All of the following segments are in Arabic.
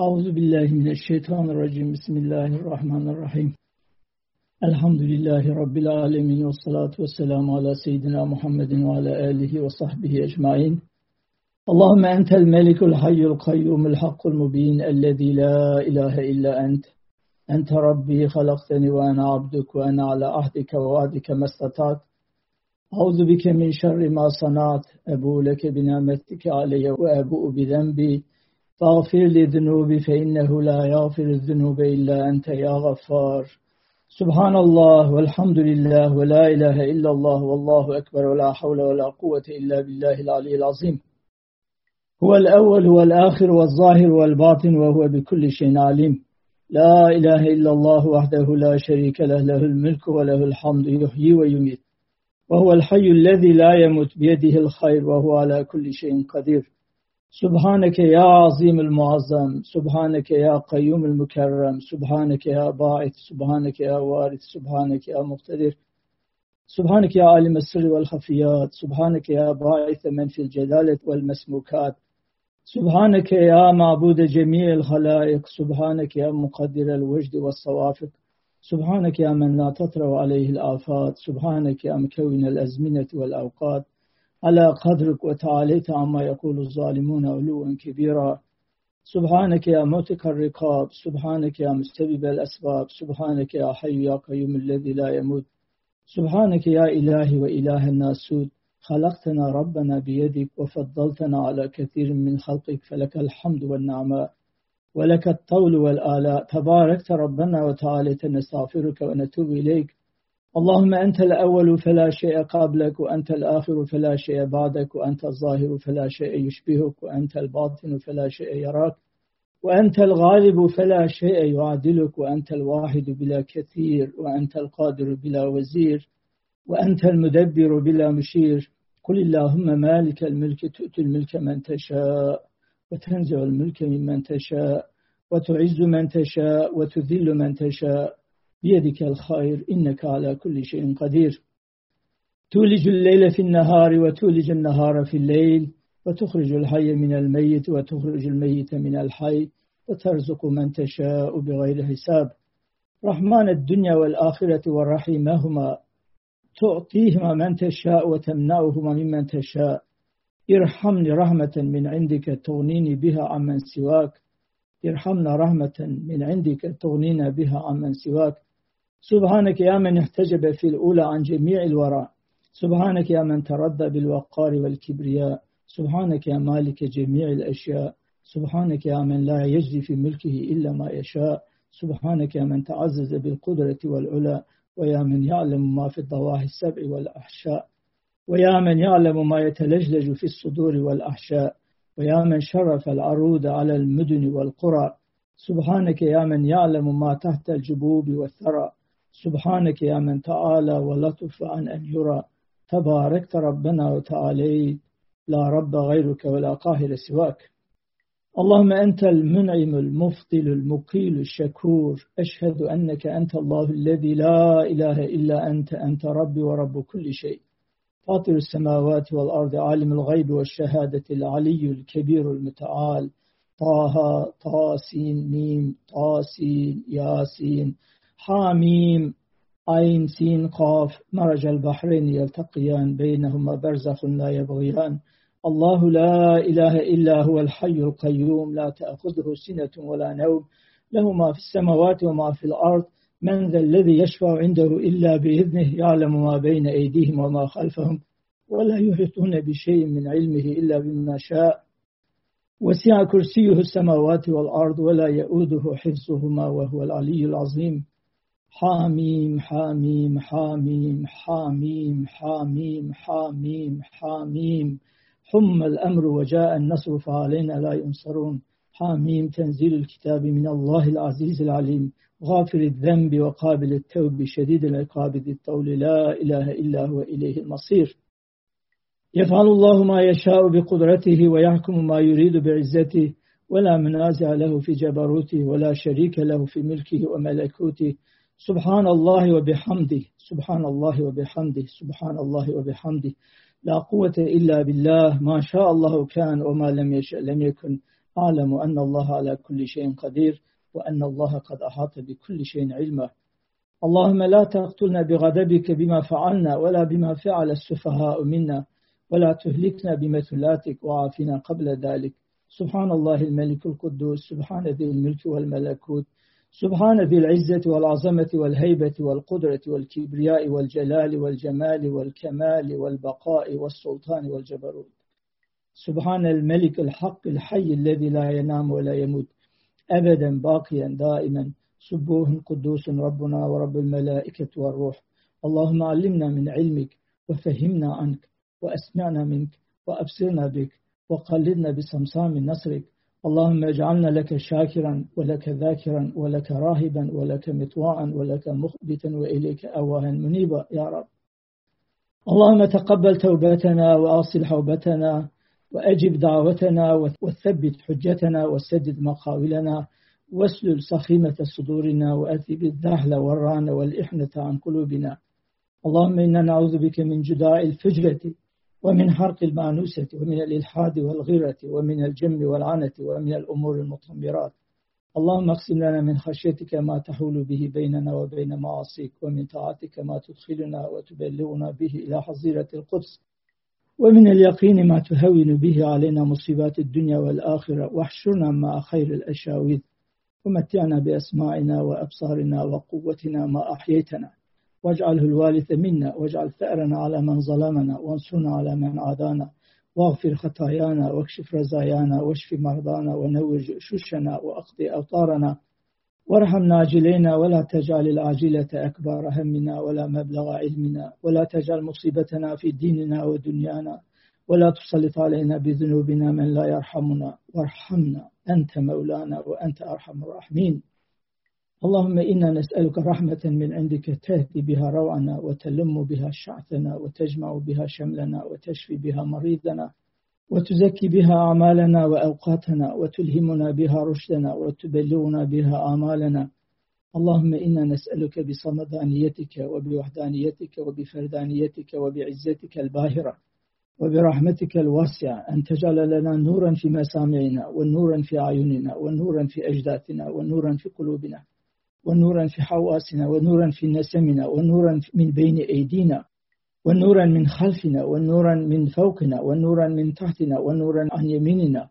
أعوذ بالله من الشيطان الرجيم بسم الله الرحمن الرحيم الحمد لله رب العالمين والصلاة والسلام على سيدنا محمد وعلى آله وصحبه أجمعين اللهم أنت الملك الحي القيوم الحق المبين الذي لا إله إلا أنت أنت ربي خلقتني وأنا عبدك وأنا على عهدك ووعدك ما استطعت أعوذ بك من شر ما صنعت أبو لك بنعمتك علي وأبوء بذنبي فاغفر لي ذنوبي فإنه لا يغفر الذنوب إلا أنت يا غفار. سبحان الله والحمد لله ولا إله إلا الله والله أكبر ولا حول ولا قوة إلا بالله العلي العظيم. هو الأول والآخر والظاهر والباطن وهو بكل شيء عليم. لا إله إلا الله وحده لا شريك له له الملك وله الحمد يحيي ويميت. وهو الحي الذي لا يموت بيده الخير وهو على كل شيء قدير. سبحانك يا عظيم المعظم سبحانك يا قيوم المكرم سبحانك يا باعث سبحانك يا وارث سبحانك يا مقتدر سبحانك يا عالم السر والخفيات سبحانك يا باعث من في الجلالة والمسموكات سبحانك يا معبود جميع الخلائق سبحانك يا مقدر الوجد والصوافق سبحانك يا من لا تطرأ عليه الآفات سبحانك يا مكون الأزمنة والأوقات على قدرك وتعاليت عما يقول الظالمون علوا كبيرا. سبحانك يا موتك الرقاب سبحانك يا مستبب الأسباب سبحانك يا حي يا قيوم الذي لا يموت. سبحانك يا إلهي وإله الناسود خلقتنا ربنا بيدك وفضلتنا على كثير من خلقك فلك الحمد والنعماء ولك الطول والآلاء. تباركت ربنا وتعالى نستغفرك ونتوب إليك. اللهم أنت الأول فلا شيء قبلك وأنت الآخر فلا شيء بعدك وأنت الظاهر فلا شيء يشبهك وأنت الباطن فلا شيء يراك وأنت الغالب فلا شيء يعادلك وأنت الواحد بلا كثير وأنت القادر بلا وزير وأنت المدبر بلا مشير. قل اللهم مالك الملك تؤتي الملك من تشاء وتنزع الملك ممن تشاء وتعز من تشاء وتذل من تشاء. بيدك الخير إنك على كل شيء قدير. تولج الليل في النهار وتولج النهار في الليل وتخرج الحي من الميت وتخرج الميت من الحي وترزق من تشاء بغير حساب. رحمن الدنيا والآخرة والرحيمهما تعطيهما من تشاء وتمنعهما ممن تشاء. ارحمني رحمة من عندك تغنيني بها عمن سواك. ارحمنا رحمة من عندك تغنينا بها عمن سواك. سبحانك يا من احتجب في الأولى عن جميع الورى سبحانك يا من تردى بالوقار والكبرياء. سبحانك يا مالك جميع الأشياء. سبحانك يا من لا يجري في ملكه إلا ما يشاء. سبحانك يا من تعزز بالقدرة والعلا. ويا من يعلم ما في الضواحي السبع والأحشاء. ويا من يعلم ما يتلجلج في الصدور والأحشاء. ويا من شرف العروض على المدن والقرى. سبحانك يا من يعلم ما تحت الجبوب والثرى. سبحانك يا من تعالى ولطف عن أن يرى. تباركت ربنا وتعاليت. لا رب غيرك ولا قاهر سواك. اللهم أنت المنعم المفضل المقيل الشكور. أشهد أنك أنت الله الذي لا إله إلا أنت أنت ربي ورب كل شيء. فاطر السماوات والأرض عالم الغيب والشهادة العلي الكبير المتعال. طه طاسين ميم طاسين ياسين. حاميم عين سين قاف مرج البحرين يلتقيان بينهما برزخ لا يبغيان. الله لا إله إلا هو الحي القيوم لا تأخذه سنة ولا نوم. له ما في السماوات وما في الأرض. من ذا الذي يشفع عنده إلا بإذنه يعلم ما بين أيديهم وما خلفهم ولا يحيطون بشيء من علمه إلا بما شاء. وسع كرسيه السماوات والأرض ولا يؤوده حفظهما وهو العلي العظيم. حاميم حاميم حاميم حاميم حاميم حاميم حاميم. حم الأمر وجاء النصر فعلينا لا ينصرون. حاميم تنزيل الكتاب من الله العزيز العليم. غافر الذنب وقابل التوب شديد العقاب ذي الطول. لا إله إلا هو إليه المصير. يفعل الله ما يشاء بقدرته ويحكم ما يريد بعزته. ولا منازع له في جبروته ولا شريك له في ملكه وملكوته. سبحان الله وبحمده سبحان الله وبحمده سبحان الله وبحمده. لا قوة إلا بالله ما شاء الله كان وما لم يشاء لم يكن. أعلم أن الله على كل شيء قدير وأن الله قد أحاط بكل شيء علما. اللهم لا تقتلنا بغضبك بما فعلنا ولا بما فعل السفهاء منا ولا تهلكنا بمثلاتك وعافنا قبل ذلك. سبحان الله الملك القدوس سبحان ذي الملك والملكوت سبحان ذي العزة والعظمة والهيبة والقدرة والكبرياء والجلال والجمال والكمال والبقاء والسلطان والجبروت. سبحان الملك الحق الحي الذي لا ينام ولا يموت أبدا باقيا دائما سبوه قدوس ربنا ورب الملائكة والروح. اللهم علمنا من علمك وفهمنا عنك وأسمعنا منك وأبصرنا بك وقلدنا بصمصام نصرك اللهم اجعلنا لك شاكرا ولك ذاكرا ولك راهبا ولك مطواعا ولك مخبتا وإليك أواها منيبا يا رب. اللهم تقبل توبتنا وأصل حوبتنا وأجب دعوتنا وثبت حجتنا وسدد مقاولنا واسلل سخيمة صدورنا وأذب الذهل والران والإحنة عن قلوبنا. اللهم إنا نعوذ بك من جداء الفجرة ومن حرق المأنوسة ومن الإلحاد والغيرة ومن الجم والعنة ومن الأمور المطمرات اللهم اقسم لنا من خشيتك ما تحول به بيننا وبين معاصيك ومن طاعتك ما تدخلنا وتبلغنا به إلى حظيرة القدس ومن اليقين ما تهون به علينا مصيبات الدنيا والآخرة. واحشرنا مع خير الأشاويذ ومتعنا بأسماعنا وأبصارنا وقوتنا ما أحييتنا. واجعله الوارث منا واجعل ثأرنا على من ظلمنا وانصرنا على من عادانا. واغفر خطايانا واكشف رزايانا واشف مرضانا ونور ششنا واقضي أوطارنا. وارحم ناجلينا ولا تجعل العاجلة أكبر همنا ولا مبلغ علمنا ولا تجعل مصيبتنا في ديننا ودنيانا ولا تسلط علينا بذنوبنا من لا يرحمنا. وارحمنا أنت مولانا وأنت أرحم الراحمين. اللهم إنا نسألك رحمة من عندك تهدي بها روعنا وتلم بها شعثنا وتجمع بها شملنا وتشفي بها مريضنا وتزكي بها أعمالنا وأوقاتنا وتلهمنا بها رشدنا وتبلغنا بها آمالنا. اللهم إنا نسألك بصمدانيتك وبوحدانيتك وبفردانيتك وبعزتك الباهرة وبرحمتك الواسعة أن تجعل لنا نورا في مسامعنا ونورا في أعيننا ونورا في أجداثنا ونورا في قلوبنا. ونورا في حواسنا ونورا في نسمنا ونورا من بين أيدينا ونورا من خلفنا ونورا من فوقنا ونورا من تحتنا ونورا عن يميننا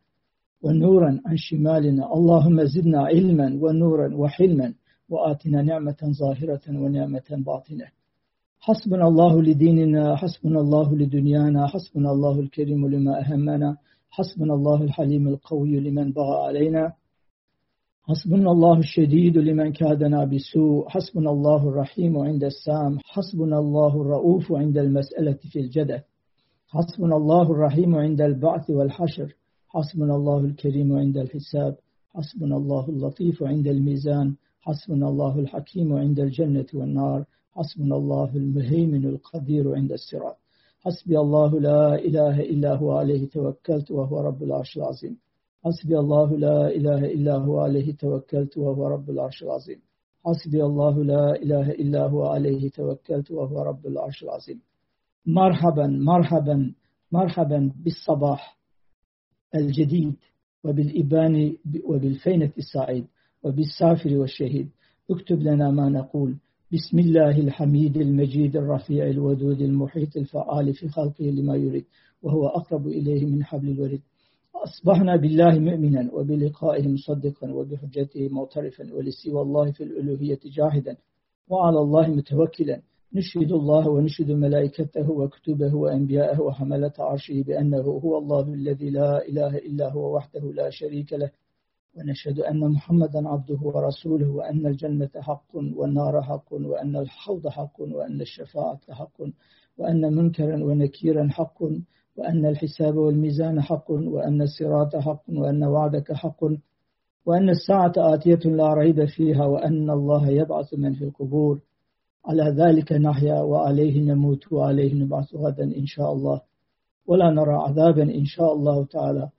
ونورا عن شمالنا. اللهم زدنا علما ونورا وحلما وآتنا نعمة ظاهرة ونعمة باطنة. حسبنا الله لديننا حسبنا الله لدنيانا حسبنا الله الكريم لما أهمنا حسبنا الله الحليم القوي لمن بغى علينا. حسبنا الله الشديد لمن كادنا بسوء حسبنا الله الرحيم عند السام حسبنا الله الرؤوف عند المسألة في الجدل حسبنا الله الرحيم عند البعث والحشر حسبنا الله الكريم عند الحساب حسبنا الله اللطيف عند الميزان حسبنا الله الحكيم عند الجنة والنار حسبنا الله المهيمن القدير عند الصراط حسبي الله لا إله إلا هو عليه توكلت وهو رب العرش العظيم حسبي الله لا إله إلا هو عليه توكلت وهو رب العرش العظيم. حسبي الله لا إله إلا هو عليه توكلت وهو رب العرش العظيم. مرحبا مرحبا مرحبا بالصباح الجديد وبالإبان وبالفينة السعيد وبالسافر والشهيد. اكتب لنا ما نقول. بسم الله الحميد المجيد الرفيع الودود المحيط الفعال في خلقه لما يريد وهو أقرب إليه من حبل الوريد. أصبحنا بالله مؤمنا وبلقائه مصدقا وبحجته معترفا ولسوى الله في الألوهية جاهدا وعلى الله متوكلا. نشهد الله ونشهد ملائكته وكتبه وأنبياءه وحملة عرشه بأنه هو الله الذي لا إله إلا هو وحده لا شريك له. ونشهد أن محمدا عبده ورسوله وأن الجنة حق والنار حق وأن الحوض حق وأن الشفاعة حق وأن منكرا ونكيرا حق وأن الحساب والميزان حق وأن الصراط حق وأن وعدك حق وأن الساعة آتية لا ريب فيها وأن الله يبعث من في القبور. على ذلك نحيا وعليه نموت وعليه نبعث غدا إن شاء الله. ولا نرى عذابا إن شاء الله تعالى.